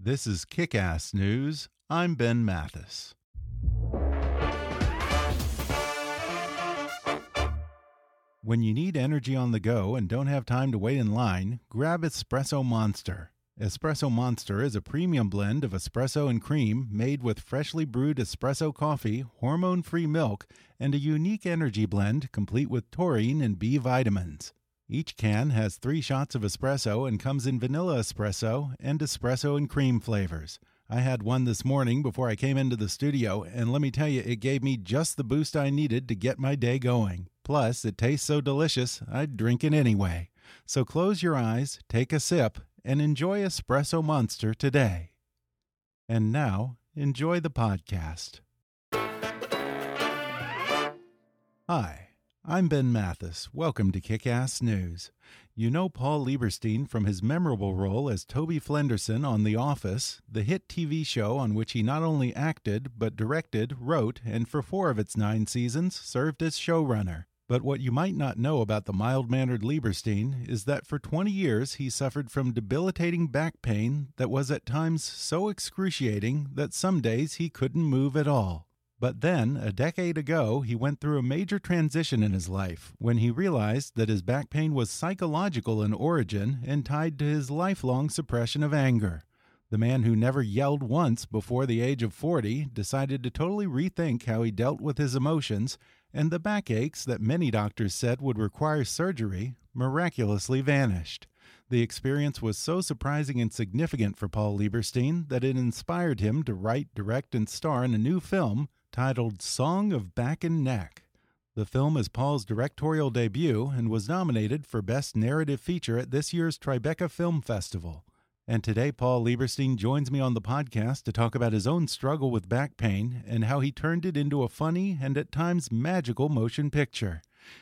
This is Kick Ass News. I'm Ben Mathis. When you need energy on the go and don't have time to wait in line, grab Espresso Monster. Espresso Monster is a premium blend of espresso and cream made with freshly brewed espresso coffee, hormone free milk, and a unique energy blend complete with taurine and B vitamins. Each can has three shots of espresso and comes in vanilla espresso and espresso and cream flavors. I had one this morning before I came into the studio, and let me tell you, it gave me just the boost I needed to get my day going. Plus, it tastes so delicious, I'd drink it anyway. So close your eyes, take a sip, and enjoy Espresso Monster today. And now, enjoy the podcast. Hi. I'm Ben Mathis. Welcome to Kick Ass News. You know Paul Lieberstein from his memorable role as Toby Flenderson on The Office, the hit TV show on which he not only acted, but directed, wrote, and for four of its nine seasons served as showrunner. But what you might not know about the mild mannered Lieberstein is that for 20 years he suffered from debilitating back pain that was at times so excruciating that some days he couldn't move at all. But then, a decade ago, he went through a major transition in his life when he realized that his back pain was psychological in origin and tied to his lifelong suppression of anger. The man who never yelled once before the age of 40 decided to totally rethink how he dealt with his emotions, and the backaches that many doctors said would require surgery miraculously vanished. The experience was so surprising and significant for Paul Lieberstein that it inspired him to write, direct, and star in a new film titled Song of Back and Neck. The film is Paul's directorial debut and was nominated for Best Narrative Feature at this year's Tribeca Film Festival. And today, Paul Lieberstein joins me on the podcast to talk about his own struggle with back pain and how he turned it into a funny and at times magical motion picture.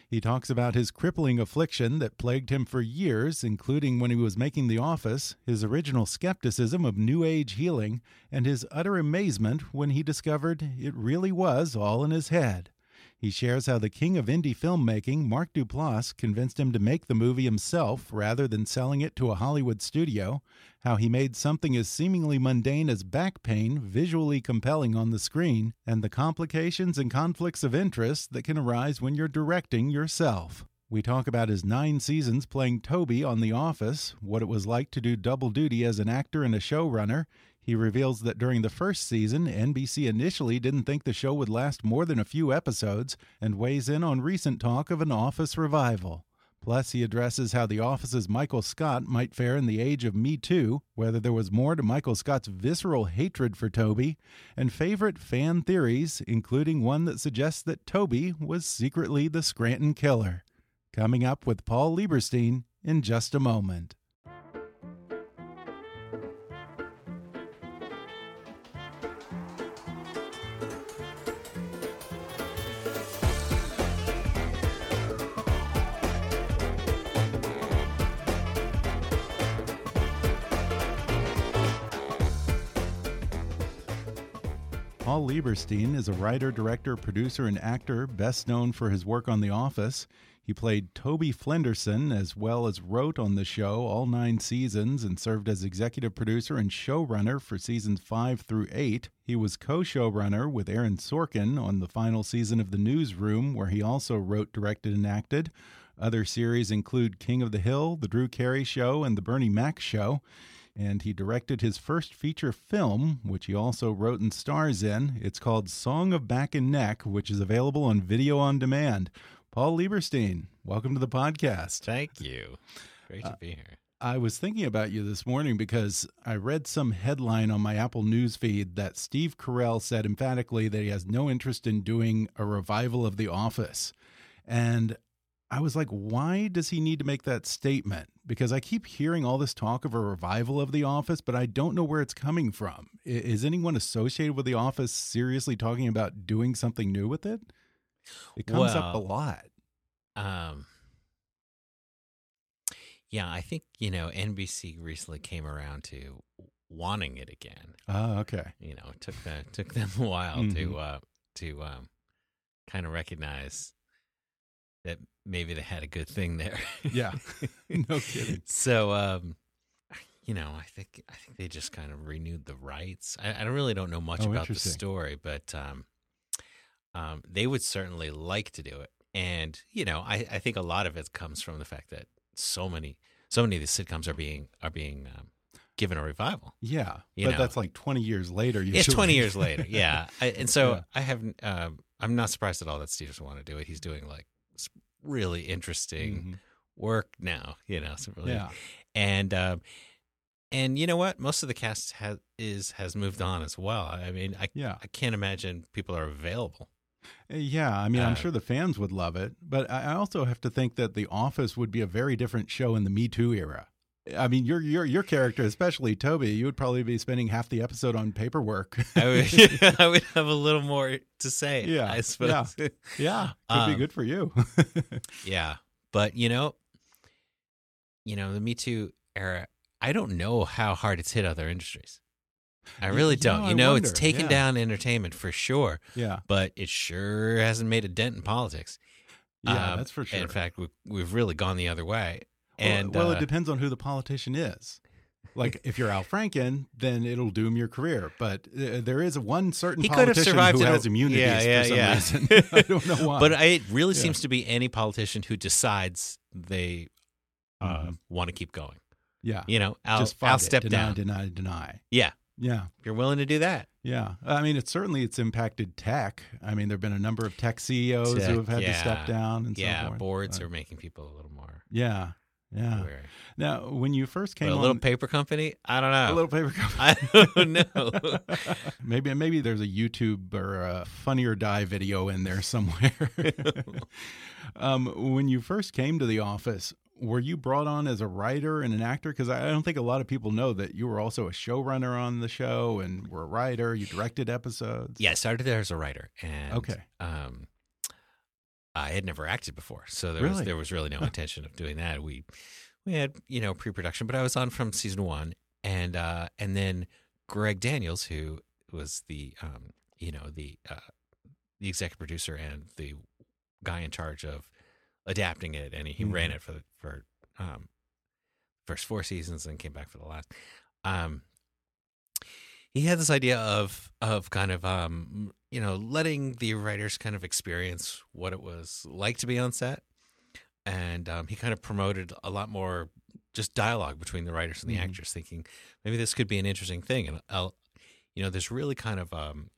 He talks about his crippling affliction that plagued him for years, including when he was making The Office, his original skepticism of New Age healing, and his utter amazement when he discovered it really was all in his head. He shares how the king of indie filmmaking, Mark Duplass, convinced him to make the movie himself rather than selling it to a Hollywood studio, how he made something as seemingly mundane as back pain visually compelling on the screen, and the complications and conflicts of interest that can arise when you're directing yourself. We talk about his nine seasons playing Toby on The Office, what it was like to do double duty as an actor and a showrunner, he reveals that during the first season, NBC initially didn't think the show would last more than a few episodes and weighs in on recent talk of an Office revival. Plus, he addresses how The Office's Michael Scott might fare in the age of Me Too, whether there was more to Michael Scott's visceral hatred for Toby, and favorite fan theories, including one that suggests that Toby was secretly the Scranton killer. Coming up with Paul Lieberstein in just a moment. Paul Lieberstein is a writer, director, producer, and actor best known for his work on The Office. He played Toby Flenderson as well as wrote on the show all nine seasons and served as executive producer and showrunner for seasons five through eight. He was co showrunner with Aaron Sorkin on the final season of The Newsroom, where he also wrote, directed, and acted. Other series include King of the Hill, The Drew Carey Show, and The Bernie Mac Show. And he directed his first feature film, which he also wrote and stars in. It's called Song of Back and Neck, which is available on video on demand. Paul Lieberstein, welcome to the podcast. Thank you. Great to be here. I was thinking about you this morning because I read some headline on my Apple News feed that Steve Carell said emphatically that he has no interest in doing a revival of The Office. And I was like, why does he need to make that statement? Because I keep hearing all this talk of a revival of The Office, but I don't know where it's coming from. Is anyone associated with The Office seriously talking about doing something new with it? It comes well, up a lot. Um, yeah, I think you know NBC recently came around to wanting it again. Oh, okay. You know, it took the, took them a while mm -hmm. to uh, to um, kind of recognize that maybe they had a good thing there. yeah, no kidding. So, um, you know, I think I think they just kind of renewed the rights. I, I really don't know much oh, about the story, but um, um, they would certainly like to do it. And you know, I, I think a lot of it comes from the fact that so many so many of the sitcoms are being are being um, given a revival. Yeah, but know? that's like twenty years later. Usually. It's twenty years later. Yeah, I, and so yeah. I have. Um, I'm not surprised at all that Steve doesn't want to do it. He's doing like really interesting mm-hmm. work now. You know, so really, yeah, and. Um, and you know what? Most of the cast has is has moved on as well. I mean, I yeah. I can't imagine people are available uh, yeah, I mean, uh, I'm sure the fans would love it, but I also have to think that The Office would be a very different show in the Me Too era. I mean, your your your character, especially Toby, you would probably be spending half the episode on paperwork. I, would, I would have a little more to say. Yeah, I suppose. Yeah, yeah could um, be good for you. yeah, but you know, you know, the Me Too era. I don't know how hard it's hit other industries. I really don't. you know, wonder. it's taken yeah. down entertainment for sure. Yeah. But it sure hasn't made a dent in politics. Yeah, um, that's for sure. In fact, we, we've really gone the other way. And well, well uh, it depends on who the politician is. Like if you're Al Franken, then it'll doom your career. But uh, there is one certain he politician could have survived who a, has immunities yeah, yeah, for some yeah. reason. I don't know why. But it really seems to be any politician who decides they uh, mm -hmm. want to keep going. Yeah, you know, Al, Just Al step deny, down. Deny, deny. Yeah, yeah. If you're willing to do that. Yeah. I mean, it's certainly it's impacted tech. I mean, there've been a number of tech CEOs tech, who have had yeah. to step down and yeah, so forth. boards are making people a little more. Yeah. Yeah. Now, when you first came but a on, little paper company, I don't know. A little paper company. I don't know. maybe maybe there's a YouTube or a Funny or Die video in there somewhere. um, when you first came to the office, were you brought on as a writer and an actor? Because I don't think a lot of people know that you were also a showrunner on the show and were a writer. You directed episodes. Yeah, I started there as a writer, and okay, um, I had never acted before, so there really? was there was really no intention of doing that. We we had you know pre-production, but I was on from season one, and uh, and then Greg Daniels, who was the um, you know the uh, the executive producer and the guy in charge of adapting it, and he, mm-hmm. ran it for for um, first four seasons and came back for the last. Um, he had this idea of of kind of um, you know letting the writers kind of experience what it was like to be on set, and um, he kind of promoted a lot more just dialogue between the writers and the mm-hmm. actors, thinking maybe this could be an interesting thing. And I'll, you know, there's really kind of um,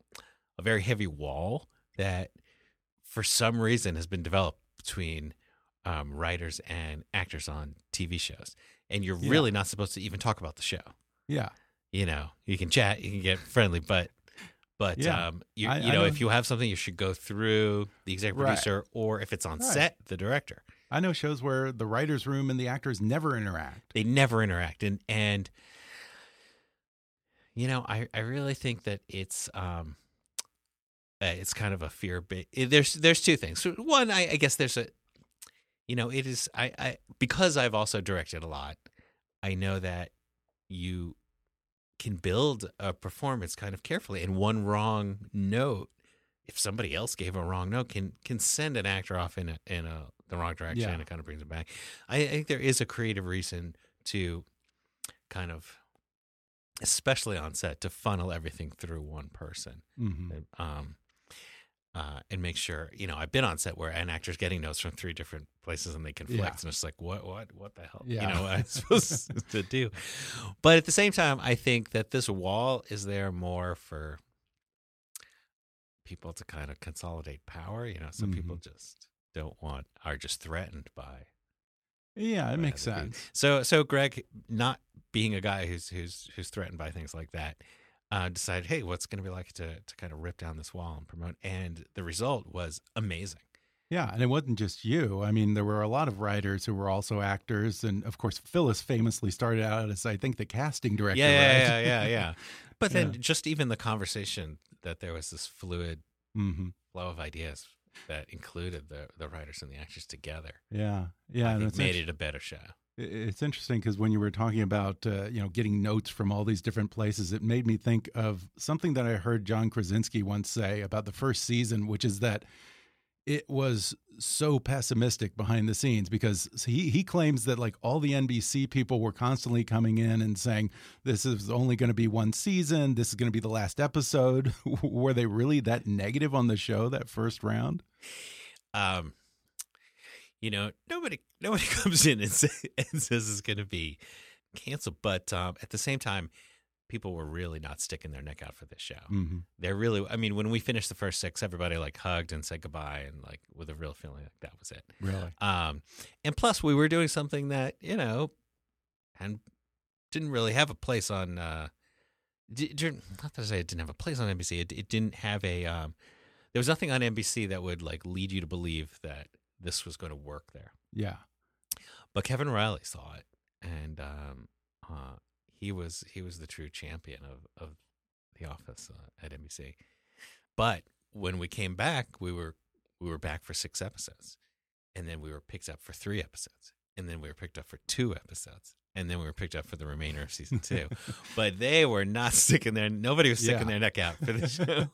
a very heavy wall that, for some reason, has been developed between um, writers and actors on TV shows, and you're Yeah. really not supposed to even talk about the show. Yeah. You know, you can chat, you can get friendly, but but Yeah. um, you, I- you know, know- if you have something, you should go through the executive Right. producer, or if it's on Right. set, the director. I know shows where the writers' room and the actors never interact. They never interact, and and you know, I I really think that it's um. Uh, it's kind of a fear. But there's there's two things. So one, I, I guess there's a, you know, it is I I because I've also directed a lot. I know that you can build a performance kind of carefully, and one wrong note, if somebody else gave a wrong note, can can send an actor off in a in a the wrong direction, Yeah. and it kind of brings it back. I, I think there is a creative reason to kind of, especially on set, to funnel everything through one person. hmm Um, uh, and make sure you know I've been on set where an actor's getting notes from three different places and they conflict Yeah. and it's like what what what the hell Yeah. you know what I'm supposed to do but at the same time I think that this wall is there more for people to kind of consolidate power you know some people Mm-hmm. just don't want are just threatened by Yeah, it by makes people. sense. so so Greg not being a guy who's who's who's threatened by things like that uh, decided, hey, what's going to be like to to kind of rip down this wall and promote? And the result was amazing. Yeah, and it wasn't just you. I mean, there were a lot of writers who were also actors, and of course, Phyllis famously started out as, I think, the casting director. Yeah, yeah, right? yeah, yeah, yeah. But then Yeah. just even the conversation that there was this fluid hmm flow of ideas that included the the writers and the actors together. Yeah, yeah, I think made it a better show. It's interesting because when you were talking about uh, you know getting notes from all these different places, it made me think of something that I heard John Krasinski once say about the first season, which is that it was so pessimistic behind the scenes because he he claims that like all the NBC people were constantly coming in and saying this is only going to be one season, this is going to be the last episode. were they really that negative on the show that first round? Um, you know, nobody nobody comes in and, say, and says it's going to be canceled, but um, at the same time, people were really not sticking their neck out for this show. hmm They're really, I mean, when we finished the first six, everybody like hugged and said goodbye, and like with a real feeling like that was it. Really? Um, and plus, we were doing something that you know, and didn't really have a place on. Uh, di- di- not that I say it didn't have a place on NBC. It, it didn't have a. Um, there was nothing on NBC that would like lead you to believe that this was going to work there. Yeah. But Kevin Reilly saw it, and um, uh, he was he was the true champion of of The Office uh, at NBC. But when we came back, we were we were back for six episodes, and then we were picked up for three episodes, and then we were picked up for two episodes, and then we were picked up for the remainder of season two. but they were not sticking their nobody was sticking Yeah. their neck out for the show.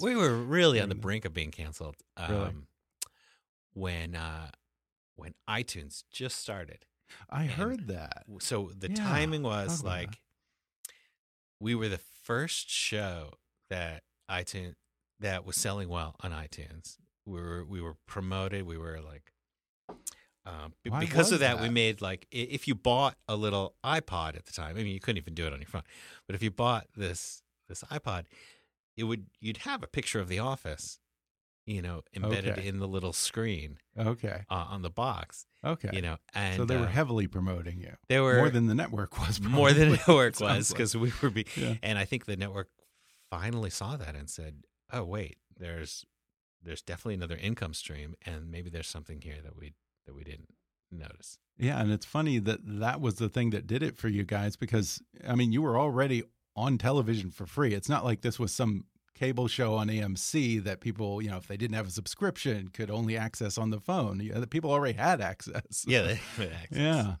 We were really on the brink of being canceled. Um, Really? When uh, when iTunes just started. I And heard that. So the Yeah, timing was like we were the first show that iTunes that was selling well on iTunes. We were we were promoted. We were like um, b- because of that, we made like if you bought a little iPod at the time. I mean, you couldn't even do it on your phone, but if you bought this this iPod, it would you'd have a picture of the office, you know, embedded Okay. in the little screen Okay. uh, on the box, Okay. you know, and so they were uh, heavily promoting you. they were more than the network was. more than the network was because we were be Yeah. and i think the network finally saw that and said oh wait there's there's definitely another income stream and maybe there's something here that we that we didn't notice Yeah, and it's funny that that was the thing that did it for you guys because I mean you were already on television for free. It's not like this was some cable show on AMC that people, you know, if they didn't have a subscription, could only access on the phone. Yeah, the people already had access. yeah they, had access. Yeah.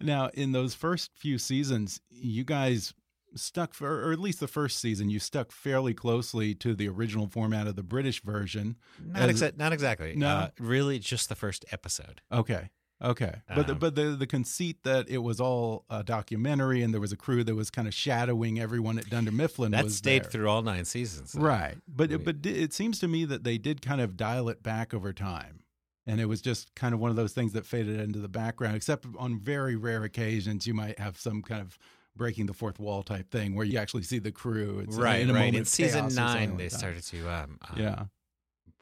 Now, in those first few seasons, you guys stuck for, or at least the first season, you stuck fairly closely to the original format of the British version. not, exa- not exactly No? uh, really just the first episode Okay. Okay. But the, Um, but the the conceit that it was all a documentary and there was a crew that was kind of shadowing everyone at Dunder Mifflin that was stayed there. through all nine seasons though. Right. But We- it, but it seems to me that they did kind of dial it back over time. And it was just kind of one of those things that faded into the background, except on very rare occasions you might have some kind of breaking the fourth wall type thing where you actually see the crew. It's right in a right in season chaos or something nine like they that. started to um, um Yeah.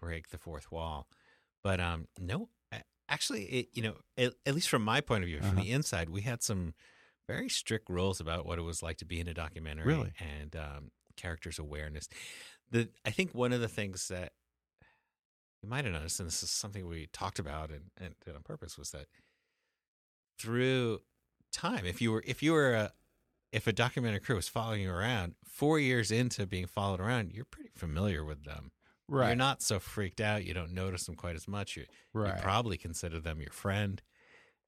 break the fourth wall. But um, no, a- actually, it, you know, at, at least from my point of view, from Uh-huh. the inside, we had some very strict rules about what it was like to be in a documentary Really? and um, characters awareness. The I think one of the things that you might have noticed, and this is something we talked about and, and did on purpose, was that through time, if you were if you were a if a documentary crew was following you around, four years into being followed around, you're pretty familiar with them. Right. You're not so freaked out. You don't notice them quite as much. You, right. you probably consider them your friend.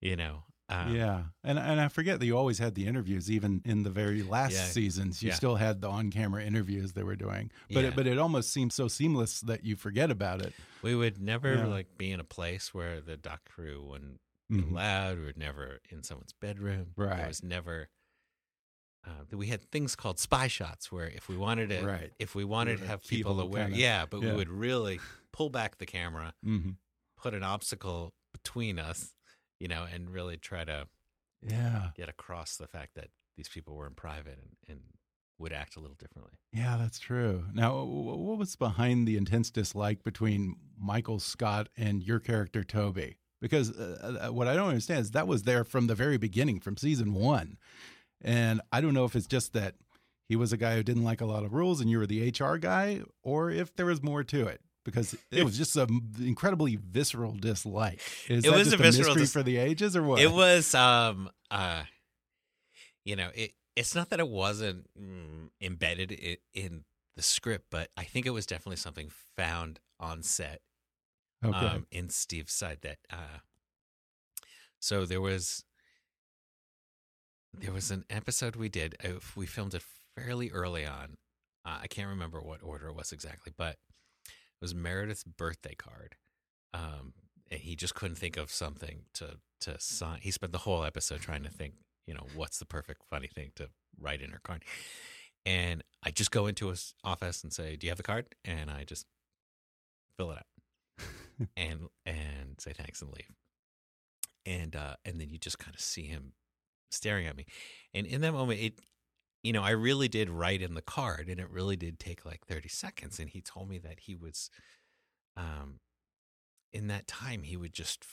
You know. Um, yeah, and and I forget that you always had the interviews, even in the very last Yeah. seasons. You Yeah. still had the on-camera interviews they were doing, but Yeah. it, but it almost seems so seamless that you forget about it. We would never like be in a place where the doc crew wouldn't be Mhm. loud. We were never in someone's bedroom. Right. There was never. Uh, we had things called spy shots where if we wanted to Right. if we wanted to have people aware kinda- yeah but yeah. we would really pull back the camera hmm put an obstacle between us you know and really try to Yeah. get across the fact that these people were in private and, and would act a little differently Yeah, that's true. Now, what was behind the intense dislike between Michael Scott and your character Toby? Because uh, uh, what I don't understand is that was there from the very beginning, from season one, and I don't know if it's just that he was a guy who didn't like a lot of rules, and you were the HR guy, or if there was more to it. Because it was just an incredibly visceral dislike. Is It that was just a visceral mystery for the ages, or what? It was, um, uh, you know, it. It's not that it wasn't mm, embedded in, in the script, but I think it was definitely something found on set okay. um, in Steve's side. That uh, so there was there was an episode we did. uh, We filmed it fairly early on. Uh, I can't remember what order it was exactly, but it was Meredith's birthday card. Um, and he just couldn't think of something to to sign. He spent the whole episode trying to think, you know, what's the perfect funny thing to write in her card. And I just go into his office and say, "Do you have the card?" And I just fill it out and and say thanks and leave. And uh, and then you just kind of see him staring at me, and in that moment, it you know I really did write in the card, and it really did take like thirty seconds. And he told me that he was, um, in that time he would just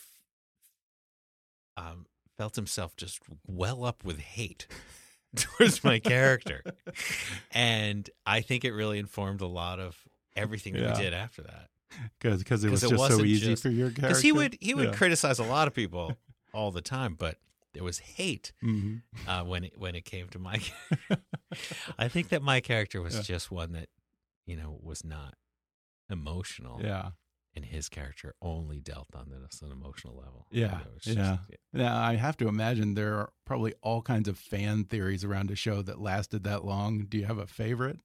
um felt himself just well up with hate towards my character, and I think it really informed a lot of everything Yeah. we did after that because it was it just so easy just- for your character. because he would he would Yeah. criticize a lot of people all the time, but there was hate Mhm. uh, when it when it came to my. I think that my character was Yeah. just one that you know was not emotional, Yeah. and his character only dealt on this an emotional level. Yeah, just- yeah. Now, I have to imagine there are probably all kinds of fan theories around a show that lasted that long. Do you have a favorite?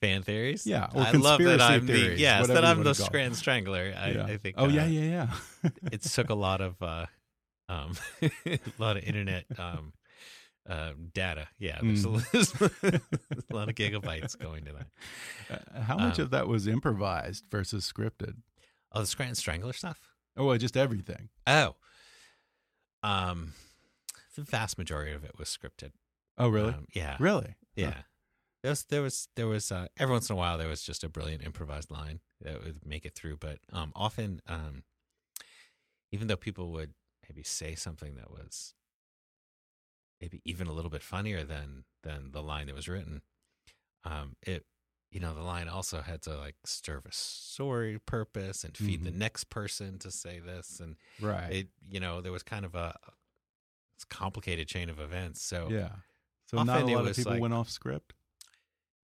Fan theories, Yeah, or I love that I'm the theories, yes whatever that I'm the. Grand Strangler. I, yeah. I think. Oh, uh, yeah, yeah, yeah. it took a lot of uh, um, a lot of internet um, uh, data. Yeah, there's, Mm. a, a lot of gigabytes going to that. Uh, How much Um, of that was improvised versus scripted? Oh, the Scranton Strangler stuff. Oh, well, just everything. Oh, um, the vast majority of it was scripted. Oh, really? Um, yeah, really? yeah. There was there was there was uh, every once in a while there was just a brilliant improvised line that would make it through, but um, often, um, even though people would maybe say something that was maybe even a little bit funnier than than the line that was written, um, it you know the line also had to like serve a story purpose and feed the Mhm. next person to say this, and Right. it you know there was kind of a it's complicated chain of events. So yeah. So not a lot of people like- went off script.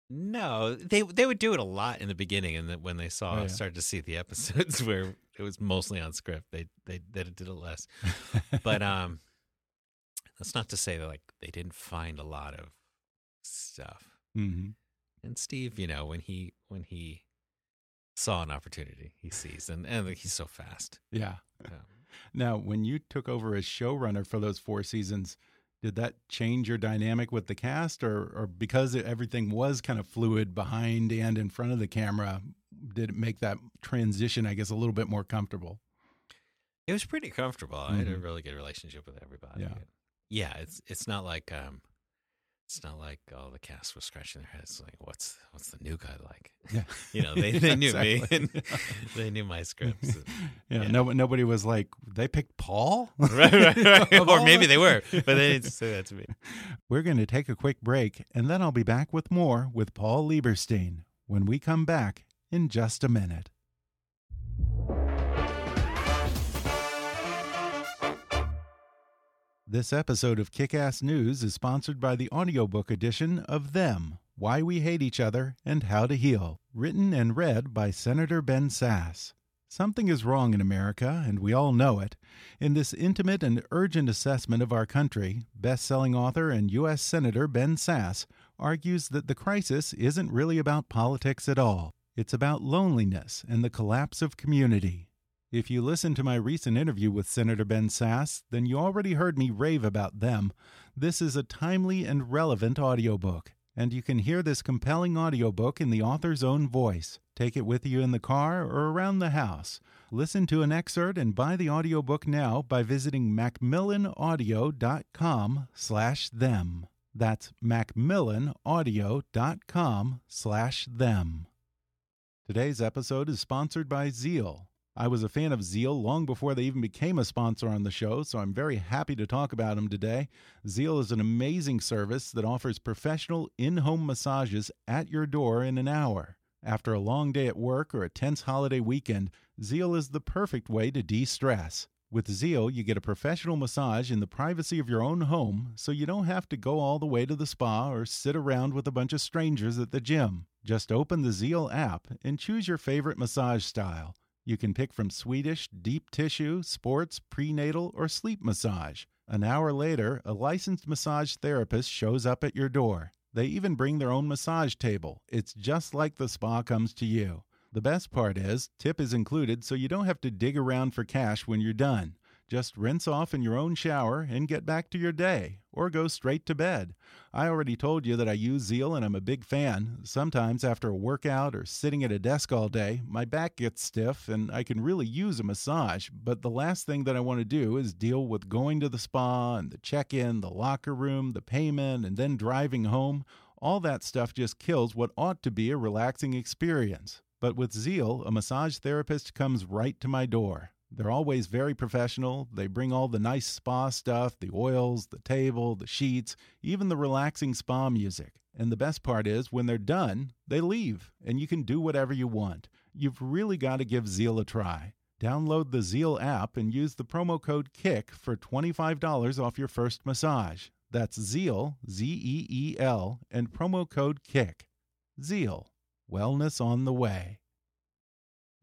No, they they would do it a lot in the beginning, and then when they saw Oh, yeah. started to see the episodes where it was mostly on script, they they they did it less. But um, that's not to say that like they didn't find a lot of stuff. hmm And Steve, you know, when he when he saw an opportunity, he sees, and and he's so fast. Yeah. Um, Now, when you took over as showrunner for those four seasons, did that change your dynamic with the cast, or, or because it, everything was kind of fluid behind and in front of the camera, did it make that transition, I guess, a little bit more comfortable? it was pretty comfortable. I had a Mhm. really good relationship with everybody. Yeah. yeah. It's it's not like um, it's not like all the cast was scratching their heads like, what's what's the new guy like? Yeah, You know, they they knew me and they knew my scripts. yeah, Yeah. No, nobody was like, they picked Paul, right, right, right. Or maybe they were, but they didn't say that to me. We're going to take a quick break, and then I'll be back with more with Paul Lieberstein when we come back in just a minute. This episode of Kick Ass News is sponsored by the audiobook edition of Them Why We Hate Each Other and How to Heal, written and read by Senator Ben Sasse. Something is wrong in America, and we all know it. In this intimate and urgent assessment of our country, best selling author and U.S. Senator Ben Sasse argues that the crisis isn't really about politics at all. It's about loneliness and the collapse of community. If you listened to my recent interview with Senator Ben Sasse, then you already heard me rave about them. This is a timely and relevant audiobook, and you can hear this compelling audiobook in the author's own voice. Take it with you in the car or around the house. Listen to an excerpt and buy the audiobook now by visiting macmillanaudio.com slash them. That's macmillanaudio.com slash them. Today's episode is sponsored by Zeel. I was a fan of Zeel long before they even became a sponsor on the show, so I'm very happy to talk about them today. Zeel is an amazing service that offers professional in home massages at your door in an hour. After a long day at work or a tense holiday weekend, Zeel is the perfect way to de stress. With Zeel, you get a professional massage in the privacy of your own home, so you don't have to go all the way to the spa or sit around with a bunch of strangers at the gym. Just open the Zeel app and choose your favorite massage style. You can pick from Swedish, deep tissue, sports, prenatal, or sleep massage. An hour later, a licensed massage therapist shows up at your door. They even bring their own massage table. It's just like the spa comes to you. The best part is, tip is included so you don't have to dig around for cash when you're done. Just rinse off in your own shower and get back to your day, or go straight to bed. I already told you that I use Zeel and I'm a big fan. Sometimes, after a workout or sitting at a desk all day, my back gets stiff and I can really use a massage. But the last thing that I want to do is deal with going to the spa and the check in, the locker room, the payment, and then driving home. All that stuff just kills what ought to be a relaxing experience. But with Zeel, a massage therapist comes right to my door. They're always very professional. They bring all the nice spa stuff the oils, the table, the sheets, even the relaxing spa music. And the best part is, when they're done, they leave, and you can do whatever you want. You've really got to give Zeel a try. Download the Zeel app and use the promo code KICK for $25 off your first massage. That's Zeel, Z E E L, and promo code KICK. Zeel, wellness on the way.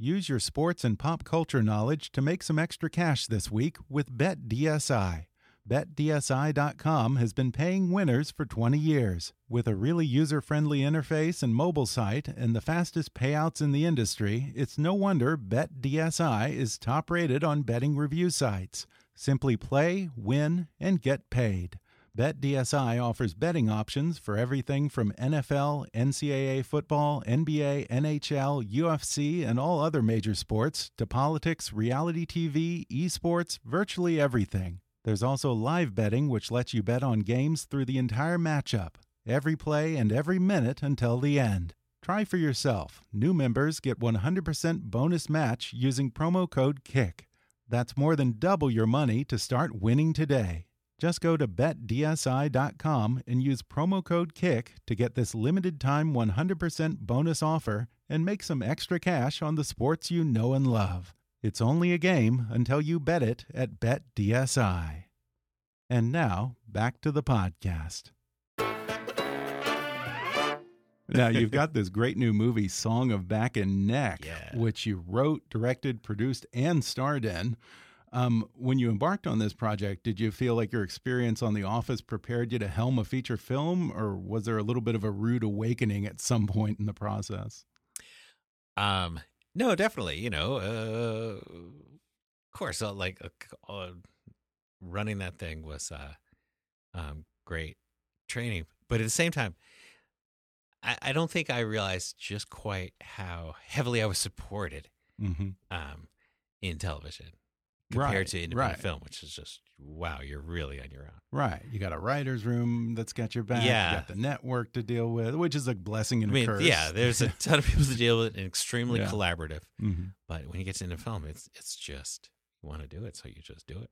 Use your sports and pop culture knowledge to make some extra cash this week with BetDSI. BetDSI.com has been paying winners for 20 years. With a really user friendly interface and mobile site and the fastest payouts in the industry, it's no wonder BetDSI is top rated on betting review sites. Simply play, win, and get paid. BetDSI offers betting options for everything from NFL, NCAA football, NBA, NHL, UFC, and all other major sports to politics, reality TV, esports, virtually everything. There's also live betting, which lets you bet on games through the entire matchup, every play, and every minute until the end. Try for yourself. New members get 100% bonus match using promo code KICK. That's more than double your money to start winning today. Just go to betdsi.com and use promo code KICK to get this limited time 100% bonus offer and make some extra cash on the sports you know and love. It's only a game until you bet it at BetDSI. And now, back to the podcast. now, you've got this great new movie, Song of Back and Neck, Yeah. which you wrote, directed, produced, and starred in. Um, when you embarked on this project, did you feel like your experience on The Office prepared you to helm a feature film, or was there a little bit of a rude awakening at some point in the process? Um, no, definitely. You know, uh, of course, uh, like uh, uh, running that thing was uh, um, great training, but at the same time, I, I don't think I realized just quite how heavily I was supported Mm-hmm. um, in television compared Right, to independent right. film, which is just wow, you're really on your own. Right. You got a writer's room that's got your back. Yeah. You got the network to deal with, which is a blessing and I a mean, curse. yeah, there's a ton of people to deal with, and extremely Yeah. collaborative. hmm But when you get into film, it's it's just you want to do it, so you just do it.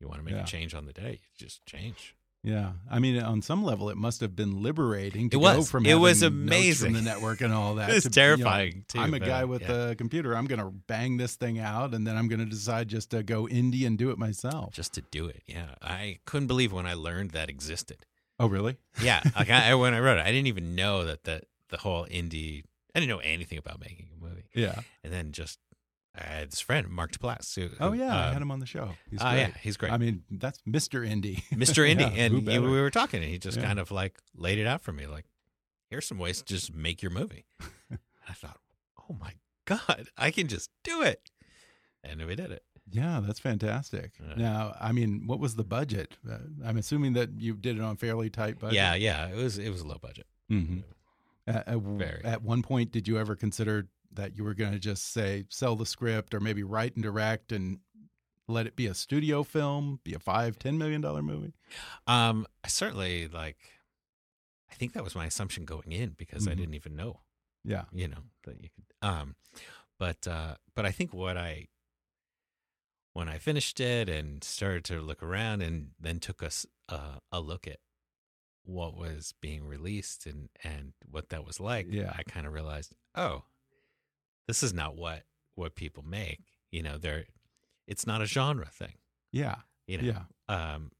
You want to make Yeah. a change on the day, you just change. Yeah. I mean, on some level, it must have been liberating to It go was. from It was amazing. from the network and all that. It's to, you know, terrifying, too, I'm a guy with yeah. a computer. I'm going to bang this thing out, and then I'm going to decide just to go indie and do it myself. Just to do it, yeah. I couldn't believe when I learned that existed. Oh, really? Yeah, like I, when I wrote it, I didn't even know that the the whole indie. I didn't know anything about making a movie, Yeah. and then just I had this friend, Mark Duplass. Who, Oh, yeah. I um, had him on the show. He's oh, great. yeah, he's great. I mean, that's Mr. Indie. Mr. Indy, Yeah, and you, we were talking, and he just Yeah. kind of like laid it out for me, like, "Here's some ways to just make your movie." I thought, "Oh my god, I can just do it!" and we did it. Yeah, that's fantastic. Yeah. Now, I mean, what was the budget? Uh, I'm assuming that you did it on fairly tight budget. Yeah, yeah. It was it was a low budget. hmm At, at, at one point, did you ever consider that you were going to just say sell the script or maybe write and direct and let it be a studio film, be a five, ten million dollar movie? Um, I certainly like. I think that was my assumption going in because I Mhm. didn't even know, Yeah. you know, that you could. Um, but uh, but I think what I when I finished it and started to look around and then took us uh, a look at what was being released and and what that was like. Yeah. I kind of realized, oh, this is not what what people make. You know, they're it's not a genre thing. Yeah. You know, Yeah. um,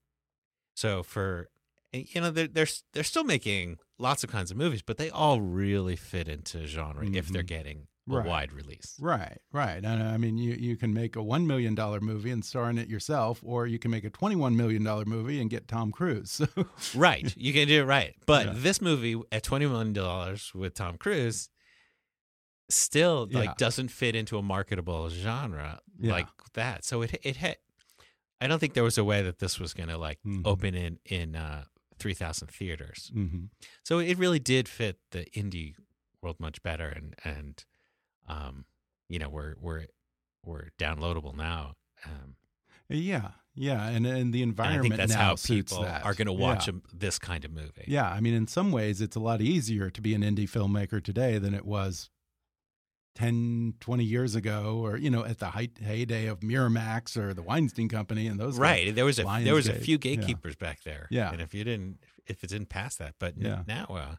so for eh, you know they're they're they're still making lots of kinds of movies, but they all really fit into genre if they're Mhm. getting a Right. wide release. Right, right. And I mean, you, you can make a $1 million movie and star in it yourself, or you can make a $21 million movie and get Tom Cruise. So, Right, you can do it right. But Yeah. this movie at twenty million dollars with Tom Cruise still Yeah. like doesn't fit into a marketable genre Yeah. like that. So it it had. I don't think there was a way that this was going to like Mhm. open in in uh, three thousand theaters. hmm So it really did fit the indie world much better, and and um, you know we're we're we're downloadable now. Um, yeah, yeah. And, and the and environment think that's now how people that. are going to watch Yeah. a, this kind of movie. Yeah, I mean, in some ways, it's a lot easier to be an indie filmmaker today than it was 10, 20 years ago, or, you know, at the height, heyday of Miramax or the Weinstein Company and those guys. right. There was a there was a few yeah. gatekeepers back there. Yeah. and if you didn't if it didn't pass that, but Yeah. now uh,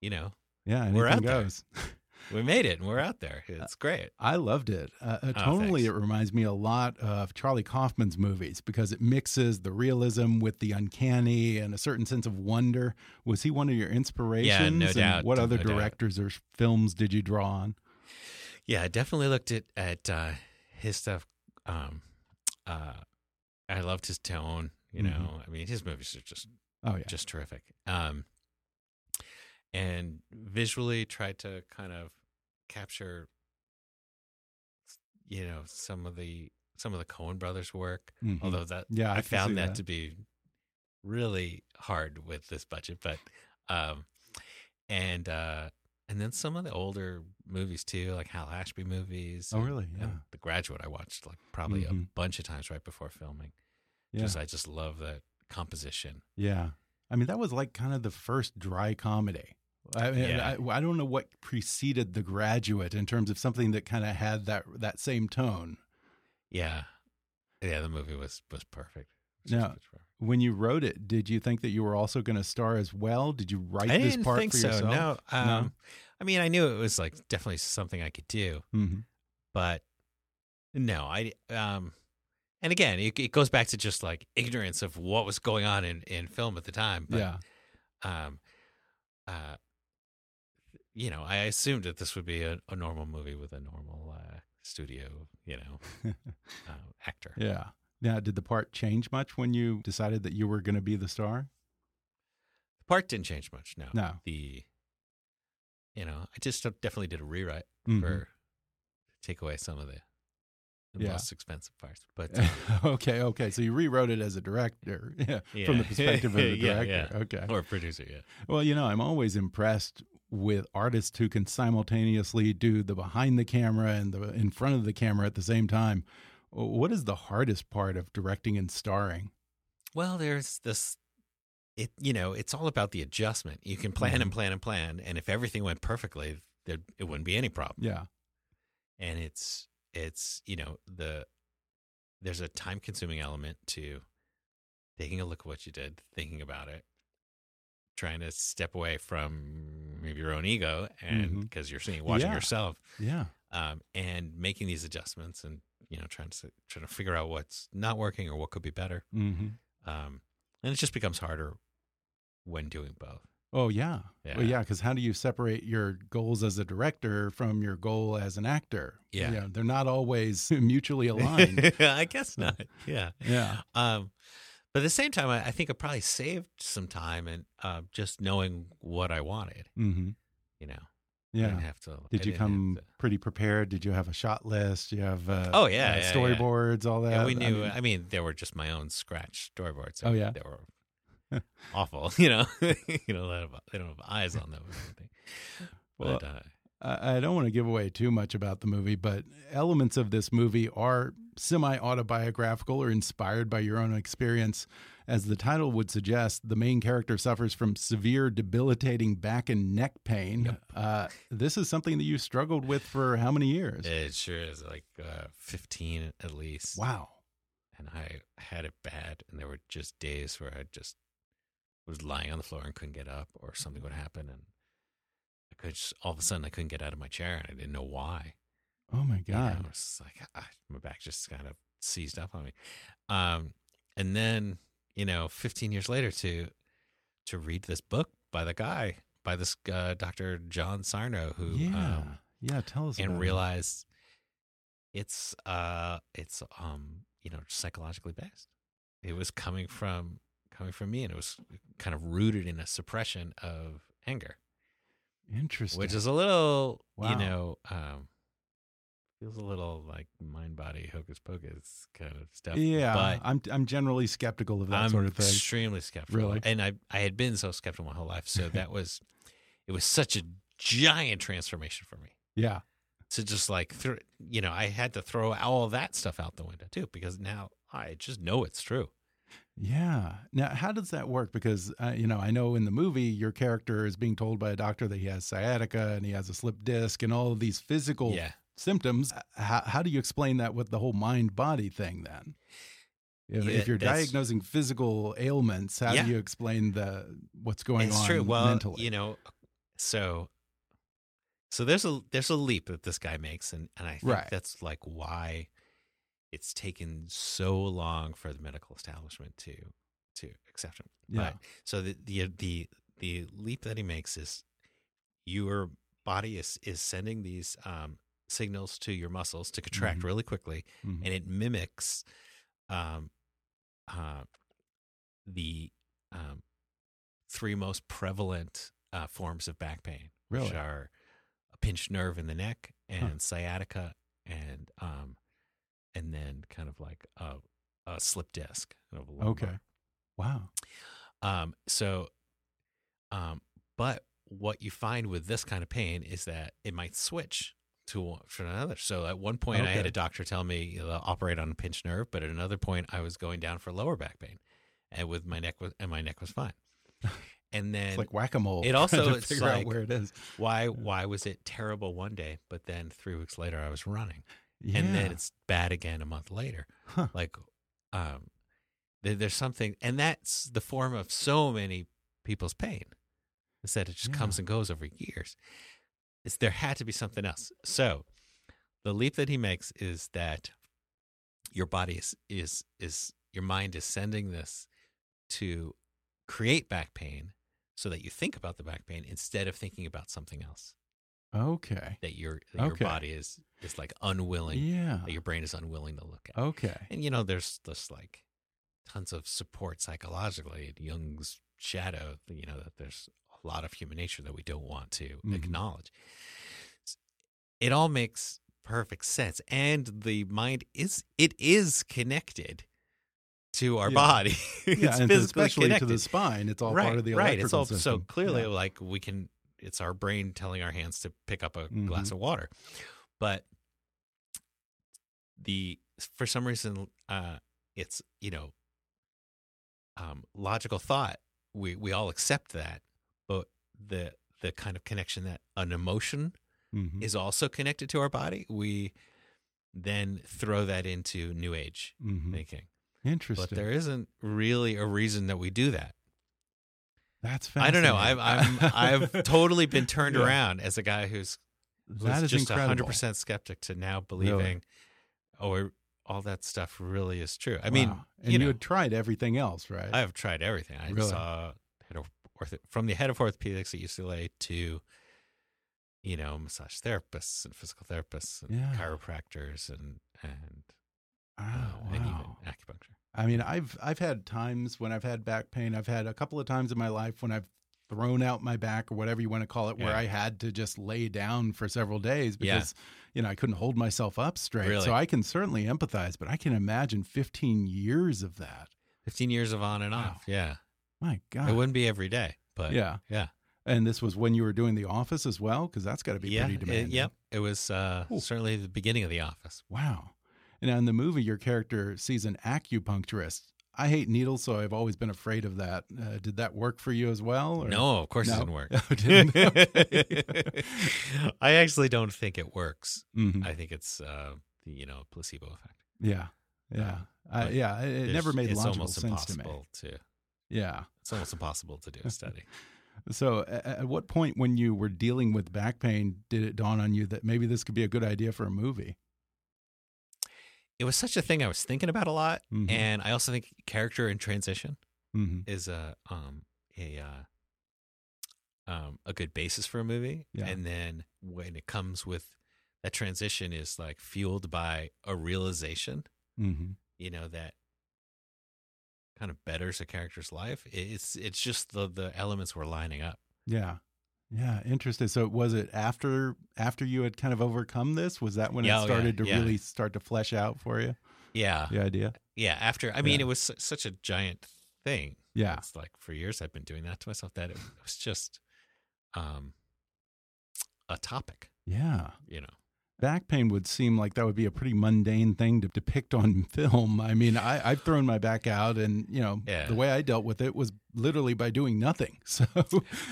you know Yeah, We're out there. goes. we made it and we're out there. It's great. I loved it. Uh, uh, Oh, tonally, it reminds me a lot of Charlie Kaufman's movies because it mixes the realism with the uncanny and a certain sense of wonder. Was he one of your inspirations? Yeah, And doubt, What other no doubt. directors or films did you draw on? Yeah, I definitely looked at at uh, his stuff. Um, uh, I loved his tone. You Mhm. know, I mean, his movies are just Oh yeah, just terrific. Um, and visually tried to kind of capture, you know, some of the some of the Coen brothers' work. Mhm. Although that, Yeah, I I, found that, that. to be really hard with this budget. But, um, and uh, and then some of the older movies too, like Hal Ashby movies. Oh, and- really? Yeah. The Graduate, I watched like probably a Mhm. bunch of times right before filming. yeah, Just I just love that composition. yeah. I mean, that was like kind of the first dry comedy. I, mean, Yeah. I, I don't know what preceded The Graduate in terms of something that kind of had that that same tone. Yeah, yeah. The movie was was perfect. Was Now, was perfect. When you wrote it, did you think that you were also going to star as well? Did you write I this part think for so. yourself? No, um, I mean, I knew it was like definitely something I could do, hmm but no, I. Um, and again, it, it goes back to just like ignorance of what was going on in in film at the time. But, yeah. Um, uh, you know, I assumed that this would be a, a normal movie with a normal uh, studio, you know, uh, actor. Yeah. Now, did the part change much when you decided that you were going to be the star? The part didn't change much. No, No. the you know, I just definitely did a rewrite Mhm. for take away some of the, the Yeah. most expensive parts. But uh, okay, okay. So you rewrote it as a director, yeah, from the perspective of the Yeah, director. yeah. Okay. or producer, yeah. Well, you know, I'm always impressed with artists who can simultaneously do the behind the camera and the in front of the camera at the same time. What is the hardest part of directing and starring? Well, there's this. It you know, it's all about the adjustment. You can plan and Mhm. plan and plan, and if everything went perfectly, there it wouldn't be any problem. Yeah. And it's it's you know the there's a time consuming element to taking a look at what you did, thinking about it, trying to step away from maybe your own ego, and because you're seeing watching Yeah. yourself, Yeah. um, and making these adjustments, and you know trying to trying to figure out what's not working or what could be better. hmm Um, and it just becomes harder when doing both. Oh yeah. Yeah. Well, yeah. Because how do you separate your goals as a director from your goal as an actor? Yeah. they're not always mutually aligned. I guess not. Yeah. yeah. Um, but at the same time, I, I think it probably saved some time and uh, just knowing what I wanted. hmm You know, I Yeah. have to. I Did you come pretty prepared? Did you have a shot list? You have uh, Oh, yeah, uh, yeah, yeah. storyboards, all that? Yeah, we I knew. mean, I mean, they were just my own scratch storyboards. Oh, yeah? they were awful. You know, you know, they don't have, they don't have eyes on them or anything. Well, But uh, I I don't want to give away too much about the movie, but elements of this movie are semi autobiographical or inspired by your own experience. As the title would suggest, the main character suffers from severe, debilitating back and neck pain. Uh, this is something that you struggled with for how many years? it sure is like uh, fifteen at least. Wow. and I had it bad, and there were just days where I just was lying on the floor and couldn't get up, or something would happen, and I could just all of a sudden I couldn't get out of my chair, and I didn't know why. Oh my You know, God. was like I, my back just kind of seized up on me, um, and then you know, 15 years later, to to read this book by the guy by this uh, Dr. John Sarno, who yeah. um, yeah. Tell us and it. realize it's uh it's um you know psychologically based it was coming from coming from me and it was kind of rooted in a suppression of anger Interesting. which is a little Wow. you know um feels a little like mind body hocus pocus kind of stuff yeah. but I'm I'm generally skeptical of that I'm sort of thing. extremely skeptical Really? and i i had been so skeptical my whole life so that was it was such a giant transformation for me Yeah. to just like th- you know i had to throw all that stuff out the window too because now i just know it's true Yeah. Now, how does that work? Because uh, you know, I know in the movie your character is being told by a doctor that he has sciatica and he has a slip disc and all of these physical yeah symptoms. How, how do you explain that with the whole mind body thing then? If, Yeah, if you're diagnosing physical ailments, how Yeah. do you explain the what's going it's on true well mentally? you know so so there's a there's a leap that this guy makes and and i think Right. that's like why it's taken so long for the medical establishment to to accept him yeah. But so the the the the leap that he makes is your body is is sending these um, signals to your muscles to contract Mhm. really quickly, Mhm. and it mimics um, uh, the um, three most prevalent uh, forms of back pain, which are a pinched nerve in the neck and sciatica, and um, and then kind of like a, a slip disc. of a. Okay. Wow. Um, so, um, but what you find with this kind of pain is that it might switch to one- to another. So at one point, I had a doctor tell me they'll operate on a pinched nerve, but at another point, I was going down for lower back pain, and with my neck was and my neck was fine. And then It's like whack a mole. it also- it's figure out like- where it is. why why was it terrible one day, but then three weeks later I was running, Yeah. and then it's bad again a month later. Huh. Like, um, there, there's something, and that's the form of so many people's pain. Is that it just comes and goes over years. It's there had to be something else. So, the leap that he makes is that your body is is is your mind is sending this to create back pain so that you think about the back pain instead of thinking about something else okay. that your that your Okay. body is is like unwilling Yeah. that your brain is unwilling to look at Okay. and you know there's this like tons of support psychologically in jung's shadow you know that there's a lot of human nature that we don't want to Mhm. acknowledge it all makes perfect sense and the mind is it is connected to our Yeah. body Yeah, it's and physically especially connected to the spine. It's all right, part of the right. It's all so clearly Yeah. like we can. It's our brain telling our hands to pick up a glass Mhm. of water, but the for some reason uh, it's you know um, logical thought. We we all accept that, the the kind of connection that an emotion Mhm. is also connected to our body, we then throw that into New Age Mhm. thinking. Interesting. But there isn't really a reason that we do that. That's I don't know. I've I'm, I've totally been turned Yeah. around as a guy who's that is just hundred percent skeptic to now believing, oh, it- all that stuff really is true. I mean, and you you, know, had tried everything else, right? I've tried everything. I Really? saw ortho, from the head of orthopedics at UCLA to, you know, massage therapists and physical therapists and Yeah. chiropractors and and oh, uh, and even acupuncture. I mean, I've I've had times when I've had back pain. I've had a couple of times in my life when I've thrown out my back or whatever you want to call it, where I had to just lay down for several days Yeah. because you know I couldn't hold myself up straight. Really? So I can certainly empathize, but I can imagine 15 years of that. 15 years of on and Wow. off. Yeah. My God. It wouldn't be every day, but yeah. Yeah. And this was when you were doing The Office as well, because that's got to be yeah. pretty it- demanding. yep. It was uh, Cool. certainly the beginning of The Office. Wow. And in the movie, your character sees an acupuncturist. I hate needles, so I've always been afraid of that. Uh, did that work for you as well? or- No, of course No? it didn't work. Oh, didn't? Okay. I actually don't think it works. Mhm. I think it's uh, you know placebo effect. Yeah. Yeah. I, But yeah. It, it never made it's logical almost sense to me. to, Yeah. It's almost impossible to do a study. So, at what point when you were dealing with back pain did it dawn on you that maybe this could be a good idea for a movie? it was such a thing I was thinking about a lot, Mhm. and I also think character in transition hmm is a um a uh, um a good basis for a movie. Yeah. And then when it comes with that transition is like fueled by a realization, hmm you know, that kind of betters a character's life. It's it's just the the elements were lining up. Yeah. Yeah. Interesting. So, was it after after you had kind of overcome this? Was that when Yeah, it oh, yeah, started to yeah. really start to flesh out for you? Yeah. The idea? Yeah. After I mean it was such a giant thing. Yeah. It's like for years I've been doing that to myself that it was just um a topic, Yeah. Back pain would seem like that would be a pretty mundane thing to depict on film. I mean, I, I've thrown my back out, and you know, Yeah. the way I dealt with it was literally by doing nothing. So,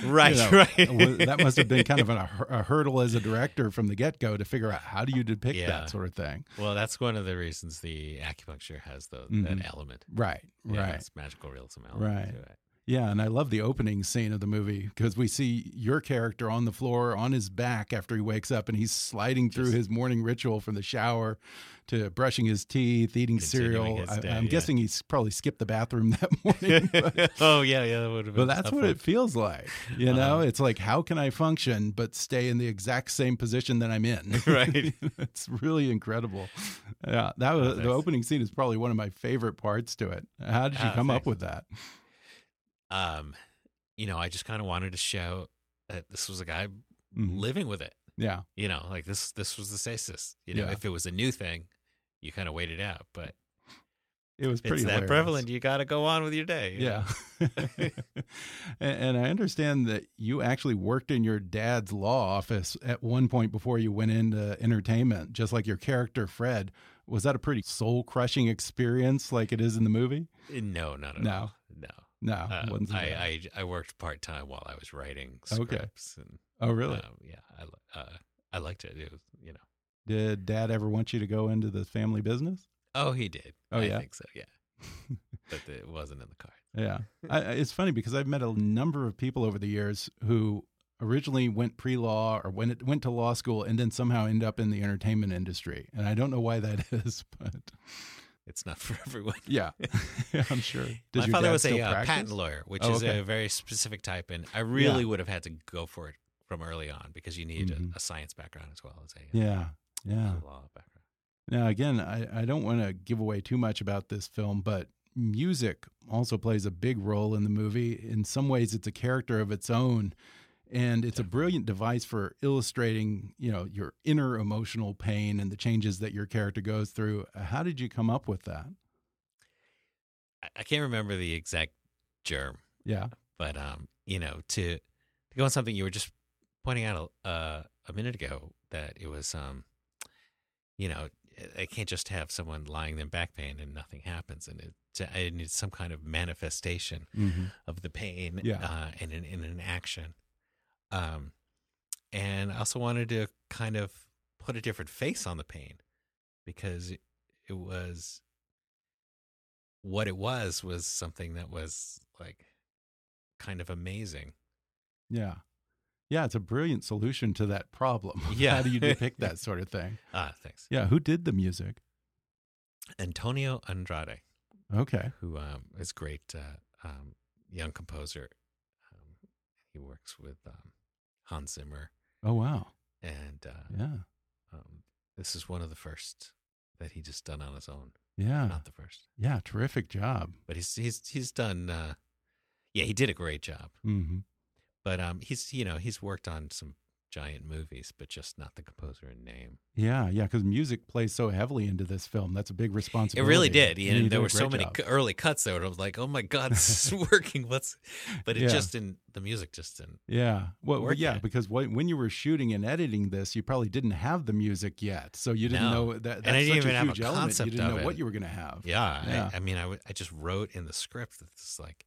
Right, you know, right. that must have been kind of a, a hurdle as a director from the get go to figure out how do you depict Yeah. that sort of thing. Well, that's one of the reasons the acupuncture has the Mhm. that element. Right. Yeah, right. It's magical realism element Right. Yeah, and I love the opening scene of the movie because we see your character on the floor on his back after he wakes up and he's sliding through Just- his morning ritual from the shower to brushing his teeth, eating cereal. his I, day, I'm yeah. guessing he's probably skipped the bathroom that morning. but, oh yeah, yeah, that would have but that's what one. it feels like. You know, Uh-huh. it's like, how can I function but stay in the exact same position that I'm in? Right. it's really incredible. Yeah, that was the opening scene is probably one of my favorite parts to it. How did you Ah, come up with that? Um, you know, I just kind of wanted to show that this was a guy Mhm. living with it. Yeah. You know, like this. This was the stasis. You know, Yeah. if it was a new thing, you kind of waited out. But It was pretty it's that prevalent. You got to go on with your day. you Yeah. and, and I understand that you actually worked in your dad's law office at one point before you went into entertainment, just like your character, Fred. Was that a pretty soul crushing experience like it is in the movie? No, not at No. all. No. No. Uh. I, I I worked part time while I was writing Okay. scripts and oh, really? um, yeah, I uh, I liked it. It was you know. Did dad ever want you to go into the family business? Oh, he did. Oh, I yeah? think so. Yeah, but it wasn't in the cards. Yeah. I, I- it's funny because I've met a number of people over the years who originally went pre-law or went went to law school and then somehow end up in the entertainment industry. And I don't know why that is, but It's not for everyone. yeah. I'm sure. Does My father was a uh, patent lawyer, which Oh, is okay. a very specific type, and I really would have had to go for it from early on because you need Mhm. a, a science background as well as a, Yeah. Yeah. a law background. Now, again, I, I don't want to give away too much about this film, but music also plays a big role in the movie. In some ways, it's a character of its own, and it's a brilliant device for illustrating, you know, your inner emotional pain and the changes that your character goes through. How did you come up with that? I, can't remember the exact germ, Yeah. but um, you know, to to go on something you were just pointing out a, uh, a minute ago that it was um, you know, I can't just have someone lying in back pain and nothing happens, and it I need some kind of manifestation Mm-hmm. of the pain Yeah. uh, in, an, in an action. Um, and I also wanted to kind of put a different face on the pain because it, it was what it was was something that was like kind of amazing. Yeah. Yeah. It's a brilliant solution to that problem. Yeah. How do you depict that sort of thing? Ah, thanks. Yeah. Who did the music? Antonio Andrade, Okay. who um, is great uh, um, young composer. He works with um, Hans Zimmer, Oh, wow. and uh, Yeah. Um, this is one of the first that he just done on his own. Yeah. Not the first, Yeah. Terrific job. but he's he's he's done. Uh, yeah, he did a great job. Mm-hmm. but um, he's you know he's worked on some giant movies, but just not the composer in name. Yeah, yeah, because music plays so heavily into this film. That's a big responsibility. It really did. And You you know, there were so many job. early cuts there. I was like, "Oh my god, this is working." What's? But it Yeah. just didn't. The music just didn't. Yeah, well, yeah, yet. because when, when you were shooting and editing this, you probably didn't have the music yet, so you didn't No. know that. That's And I didn't even a have a element. You didn't know what you were going to have. Yeah, Yeah. I, I mean, I, w- I just wrote in the script that this like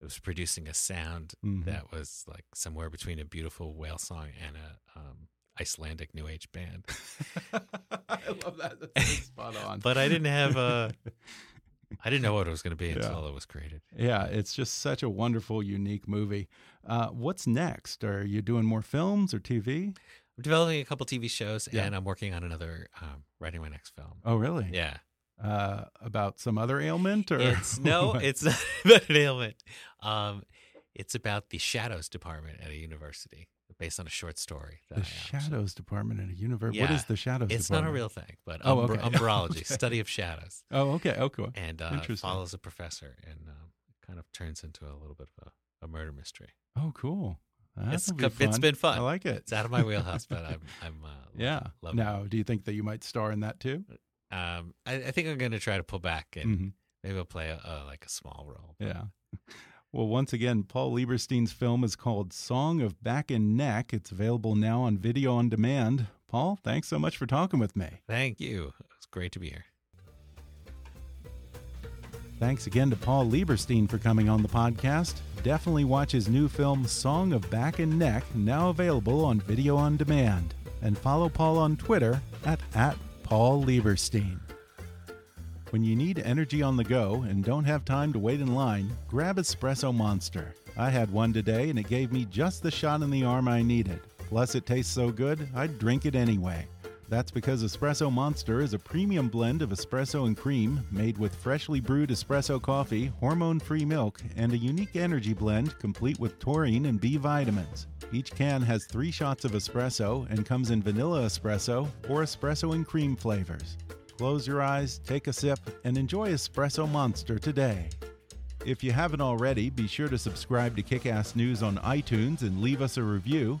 it was producing a sound Mhm. that was like somewhere between a beautiful whale song and a um, Icelandic new age band. I love that. That's spot on. But I didn't have a. I didn't know what it was going to be Yeah. until it was created. yeah, it's just such a wonderful, unique movie. Uh, what's next? Are you doing more films or TV? I'm developing a couple TV shows, Yeah. and I'm working on another um, writing my next film. Oh, really? Yeah, Uh, about some other ailment, or it's no, what? it's not about an ailment. Um, it's about the shadows department at a university, based on a short story. The shadows department in a university What Yeah. is the shadows? Department? It's not a real thing, but Oh, umbra- okay. umbrology, Okay. study of shadows, Oh, okay. Oh, cool. and uh, follows a professor, and um, kind of turns into a little bit of a, a murder mystery. Oh, cool. It's be it's been fun. I like it. It's out of my wheelhouse, but I'm I'm uh, yeah. loving it. Now, do you think that you might star in that too? Um, I, I think I'm going to try to pull back and Mhm. maybe I'll play a, a, like a small role. Yeah. Well, once again, Paul Lieberstein's film is called Song of Back and Neck. It's available now on video on demand. Paul, thanks so much for talking with me. Thank you. It's great to be here. Thanks again to Paul Lieberstein for coming on the podcast. Definitely watch his new film Song of Back and Neck, now available on video on demand. And follow Paul on Twitter at, at Paul Lieberstein. When you need energy on the go and don't have time to wait in line, grab Espresso Monster. I had one today and it gave me just the shot in the arm I needed. Plus, it tastes so good, I'd drink it anyway. That's because Espresso Monster is a premium blend of espresso and cream made with freshly brewed espresso coffee, hormone free milk, and a unique energy blend complete with taurine and B vitamins. Each can has three shots of espresso and comes in vanilla espresso or espresso and cream flavors. Close your eyes, take a sip, and enjoy Espresso Monster today. If you haven't already, be sure to subscribe to Kickass News on iTunes and leave us a review.